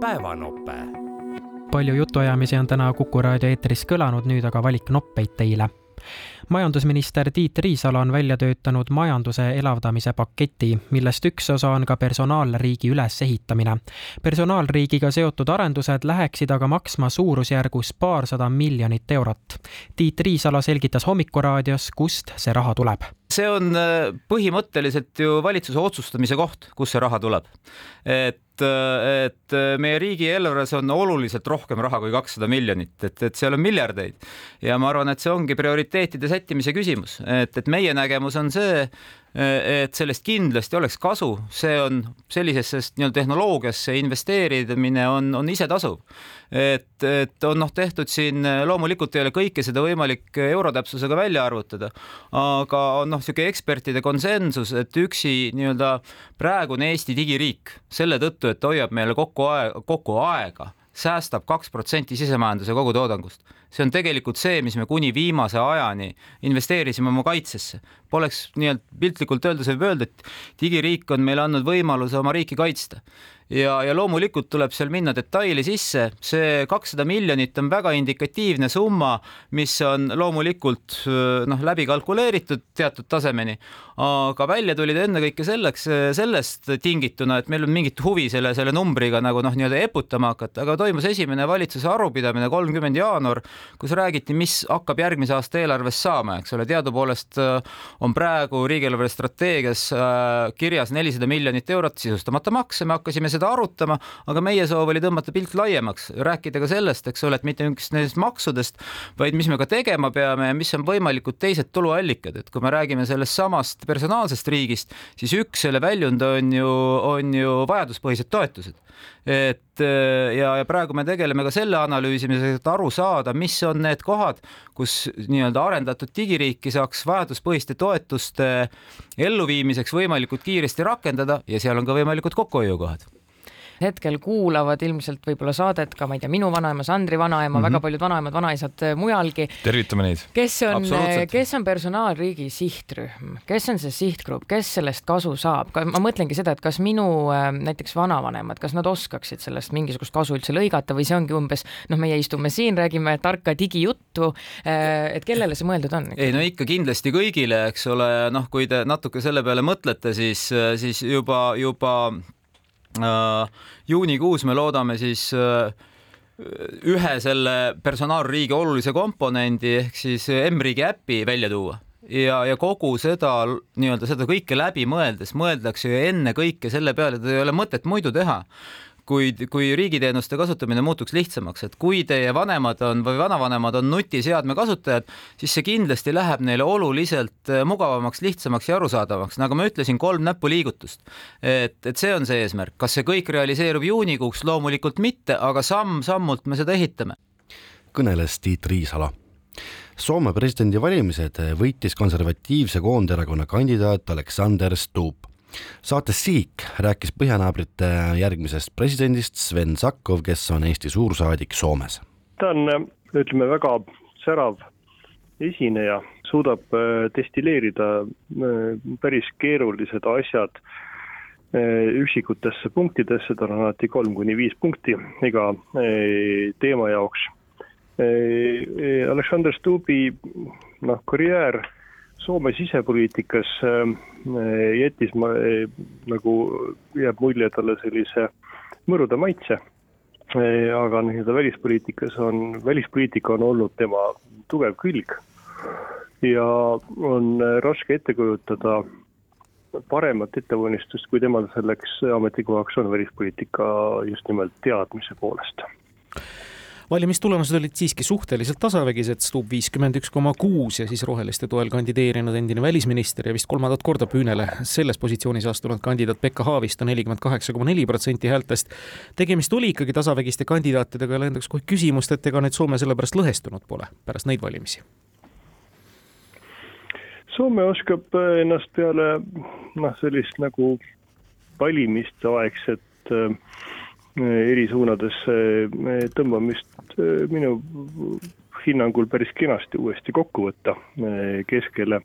päevanope. palju jutuajamisi on täna Kuku raadio eetris kõlanud, nüüd aga valik noppeid teile majandusminister Tiit Riisalo on välja töötanud majanduse elavdamise paketi, millest üks osa on ka personaalriigi ülesehitamine. personaalriigiga seotud arendused läheksid aga maksma suurusjärgus paarsada miljonit eurot. Tiit Riisalo selgitas Hommikuraadios, kust see raha tuleb see on äh, põhimõtteliselt ju valitsuse otsustamise koht, kust see raha tuleb. et, äh, et äh, meie riigieelarves on oluliselt rohkem raha kui kakssada miljonit, et, et seal on miljardeid ja ma arvan, et see ongi prioriteetide sättimise küsimus, et, et meie nägemus on see, et sellest kindlasti oleks kasu, see on sellisesse nii-öelda tehnoloogiasse investeerimine on, on isetasuv. et, et on noh, tehtud siin loomulikult ei ole kõike seda võimalik eurotäpsusega välja arvutada, aga on noh, niisugune ekspertide konsensus, et üksi nii-öelda praegune Eesti digiriik selle tõttu, et hoiab meile kokku aega, kokku aega säästab kaks protsenti sisemajanduse kogutoodangust. see on tegelikult see, mis me kuni viimase ajani investeerisime oma kaitsesse. Poleks nii-öelda piltlikult öeldes võib öelda, et digiriik on meile andnud võimaluse oma riiki kaitsta ja, ja loomulikult tuleb seal minna detaili sisse, see kakssada miljonit on väga indikatiivne summa, mis on loomulikult noh, läbi kalkuleeritud teatud tasemeni, aga välja tulid ennekõike selleks, sellest tingituna, et meil on mingit huvi selle, selle numbriga nagu noh, nii-öelda eputama hakata, aga toimus esimene valitsuse arupidamine, kolmkümmend jaanuar, kus räägiti, mis hakkab järgmise aasta eelarves saama, eks ole, teadupoolest on praegu riigieelarve strateegias kirjas nelisada miljonit eurot sisustamata makse, me hakkasime seda seda arutama, aga meie soov oli tõmmata pilt laiemaks, rääkida ka sellest, eks ole, et mitte üksnes maksudest, vaid mis me ka tegema peame ja mis on võimalikud teised tuluallikad, et kui me räägime sellest samast personaalsest riigist, siis üks selle väljund on ju, on ju vajaduspõhised toetused. et ja, ja praegu me tegeleme ka selle analüüsimisega, et aru saada, mis on need kohad, kus nii-öelda arendatud digiriiki saaks vajaduspõhiste toetuste elluviimiseks võimalikult kiiresti rakendada ja seal on ka võimalikud kokkuhoiukohad hetkel kuulavad ilmselt võib-olla saadet ka, ma ei tea, minu vanaema, Sandri vanaema mm, -hmm. väga paljud vanaemad, vanaisad äh, mujalgi. tervitame neid. kes on, äh, kes on personaalriigi sihtrühm, kes on see sihtgrupp, kes sellest kasu saab, ma mõtlengi seda, et kas minu äh, näiteks vanavanemad, kas nad oskaksid sellest mingisugust kasu üldse lõigata või see ongi umbes noh, meie istume siin, räägime tarka digijuttu, et kellele see mõeldud on? ei no ikka kindlasti kõigile, eks ole, noh, kui te natuke selle peale mõtlete, siis, siis juba, juba juunikuus me loodame siis äh, ühe selle personaalriigi olulise komponendi ehk siis M-riigi äpi välja tuua. Ja, ja kogu seda nii-öelda seda kõike läbi mõeldes mõeldakse ju ennekõike selle peale, et ei ole mõtet muidu teha kui, kui riigiteenuste kasutamine muutuks lihtsamaks, et kui teie vanemad on või vanavanemad on nutiseadme kasutajad, siis see kindlasti läheb neile oluliselt eh, mugavamaks, lihtsamaks ja arusaadavaks, nagu ma ütlesin, kolm näpuliigutust. et, et see on see eesmärk, kas see kõik realiseerub juunikuuks, loomulikult mitte, aga samm-sammult me seda ehitame. kõneles Tiit Riisalo Soome presidendivalimised võitis konservatiivse koonderakonna kandidaat Aleksander Stubb saates Sihik rääkis põhjanaabrite järgmisest presidendist Sven Sakkov, kes on Eesti suursaadik Soomes. ta on, ütleme, väga särav esineja, suudab äh, destilleerida äh, päris keerulised asjad äh, üksikutesse punktidesse, tal on alati kolm kuni viis punkti iga teema jaoks. Aleksander Stubbi noh, karjäär Soome sisepoliitikas äh, jättis ma äh, nagu, jääb mulje talle sellise mõruda maitse. Äh, aga nii-öelda välispoliitikas on, välispoliitika on olnud tema tugev külg ja on raske ette kujutada paremat ettevalmistust, kui temal selleks ametikohaks on välispoliitika just nimelt teadmise poolest valimistulemused olid siiski suhteliselt tasavägised, Stubb viiskümmend üks koma kuus ja siis roheliste toel kandideerinud endine välisminister ja vist kolmandat korda püünele selles positsioonis astunud kandidaat Pekka Haavisto nelikümmend kaheksa koma neli protsenti häältest. tegemist oli ikkagi tasavägiste kandidaatidega ja lendaks kohe küsimust, et ega nüüd Soome sellepärast lõhestunud pole pärast neid valimisi Soome oskab ennast peale noh, sellist nagu valimiste aegset äh, eri suunadesse tõmbamist eh, minu hinnangul päris kenasti uuesti kokku võtta eh, keskele.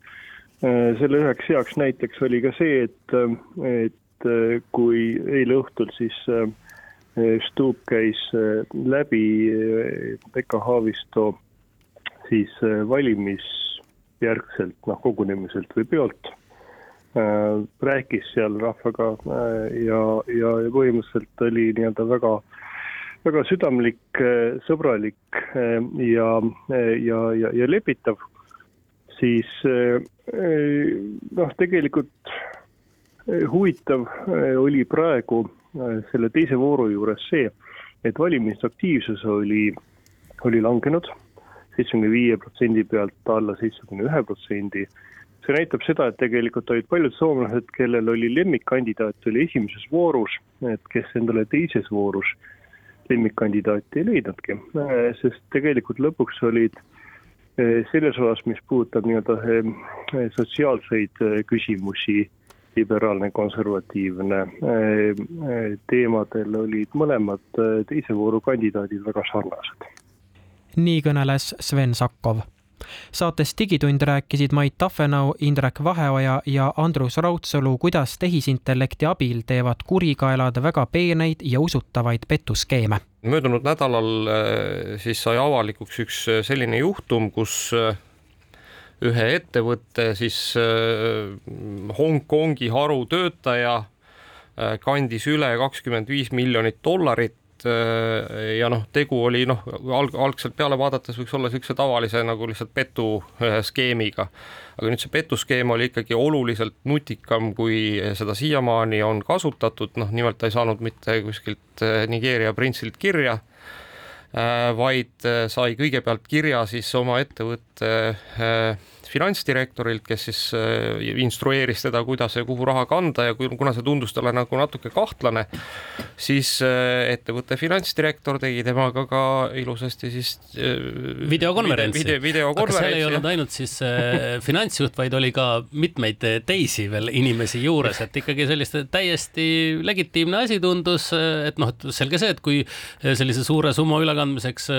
selle üheks heaks näiteks oli ka see, et, et kui eile õhtul siis Stubb käis läbi Pekka Haavisto siis valimisjärgselt noh, kogunemiselt või peolt rääkis seal rahvaga ja, ja, ja põhimõtteliselt oli nii-öelda väga, väga südamlik, sõbralik ja, ja, ja, ja lepitav, siis noh, tegelikult huvitav oli praegu selle teise vooru juures see, et valimisaktiivsus oli, oli langenud. Seitsmekümne viie protsendi pealt alla seitsmekümne ühe protsendi see näitab seda, et tegelikult olid paljud soomlased, kellel oli lemmikkandidaat, oli esimeses voorus, et kes endale teises voorus lemmikkandidaati ei leidnudki, sest tegelikult lõpuks olid eh, selles osas, mis puudutab nii-öelda eh, sotsiaalseid küsimusi, liberaalne, konservatiivne teemadel olid mõlemad teise vooru kandidaadid väga sarnased. nii kõneles Sven Sakkov saates Digitund rääkisid Mait Tafenau, Indrek Vaheoja ja Andrus Raudsalu, kuidas tehisintellekti abil teevad kurikaelad väga peeneid ja usutavaid petuskeeme. möödunud nädalal äh, siis sai avalikuks üks äh, selline juhtum, kus äh, ühe ettevõtte siis Hongkongi harutöötaja kandis üle kakskümmend viis miljonit dollarit Äh, ja noh, tegu oli noh, alg-, algselt peale vaadates võiks olla niisuguse tavalise nagu lihtsalt petuskeemiga. aga nüüd see petuskeem oli ikkagi oluliselt nutikam, kui seda siiamaani on kasutatud, noh nimelt ta ei saanud mitte kuskilt äh, Nigeeria printsilt kirja, äh, vaid sai kõigepealt kirja siis oma ettevõtte finantsdirektorilt, kes siis äh, instrueeris teda, kuidas ja kuhu raha kanda ja kuna see tundus talle nagu natuke kahtlane, siis äh, ettevõtte finantsdirektor tegi temaga ka ilusasti siis äh, videokonverentsi video,. videokonverentsi. aga seal ei olnud ainult siis finantsjuht, vaid oli ka mitmeid teisi veel inimesi juures, et ikkagi sellist täiesti legitiimne asi tundus, et noh, et selge see, et kui sellise suure summa ülekandmiseks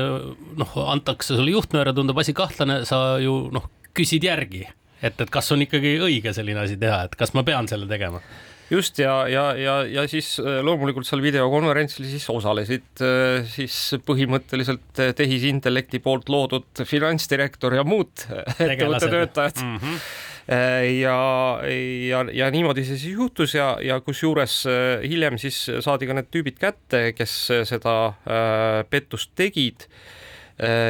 noh, antakse sulle juhtnööre, tundub asi kahtlane, sa ju noh, küsid järgi, et, et kas on ikkagi õige selline asi teha, et kas ma pean selle tegema? Just ja, ja, ja, ja siis äh, loomulikult seal videokonverentsil siis osalesid äh, siis põhimõtteliselt äh, tehisintellekti poolt loodud finantsdirektor ja muud ettevõtte töötajad. Mm. -hmm ja, ja, ja niimoodi see siis juhtus ja, ja kusjuures hiljem siis saadi ka need tüübid kätte, kes seda pettust tegid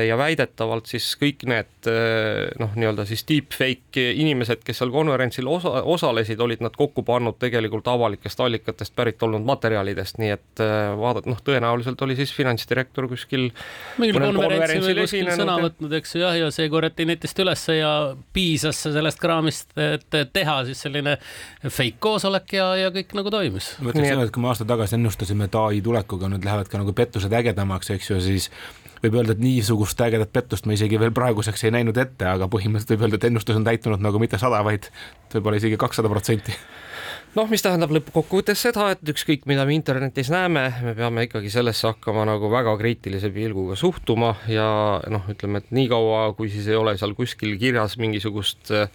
ja väidetavalt siis kõik need äh, noh, nii-öelda siis deepfake inimesed, kes seal konverentsil osa, osalesid, olid nad kokku pannud tegelikult avalikest allikatest pärit olnud materjalidest, nii et äh, vaadata, noh, tõenäoliselt oli siis finantsdirektor kuskil mingil konverentsil või kuskil sõna võtnud, eks ju, jah, ja see korjati netist ülesse ja piisas sellest kraamist, et teha siis selline fake koosolek ja, ja kõik nagu toimis. ma ütleks seda, et kui me aasta tagasi ennustasime, et ai tulekuga nüüd lähevad ka nagu pettused ägedamaks, eks ju, siis võib öelda, et niisugust ägedat pettust me isegi veel praeguseks ei näinud ette, aga põhimõtteliselt võib öelda, et ennustus on täitunud nagu mitte sada, vaid võib-olla isegi kakssada protsenti. Noh, mis tähendab lõppkokkuvõttes seda, et ükskõik, mida me internetis näeme, me peame ikkagi sellesse hakkama nagu väga kriitilise pilguga suhtuma ja noh, ütleme, et niikaua, kui siis ei ole seal kuskil kirjas mingisugust Äh,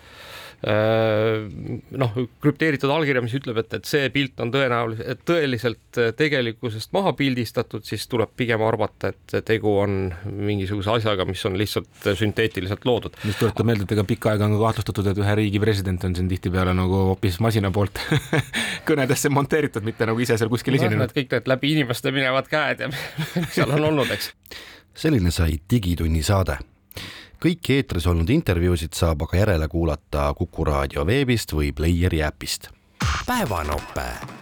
noh, krüpteeritud allkirja, mis ütleb, et, et see pilt on tõenäoliselt, tõeliselt äh, tegelikkusest maha pildistatud, siis tuleb pigem arvata, et tegu on mingisuguse asjaga, mis on lihtsalt sünteetiliselt loodud. mis tuletab meelde, et ega pikka aega on ka kahtlustatud, et ühe riigi president on siin tihtipeale nagu hoopis masina poolt kõnedesse monteeritud, mitte nagu ise seal kuskil esinenud no,. kõik need läbi inimeste minevad käed ja seal on olnud, eks. selline sai Digitunni saade kõiki eetris olnud intervjuusid saab aga järele kuulata Kuku raadio veebist või Playeri äpist. päevanope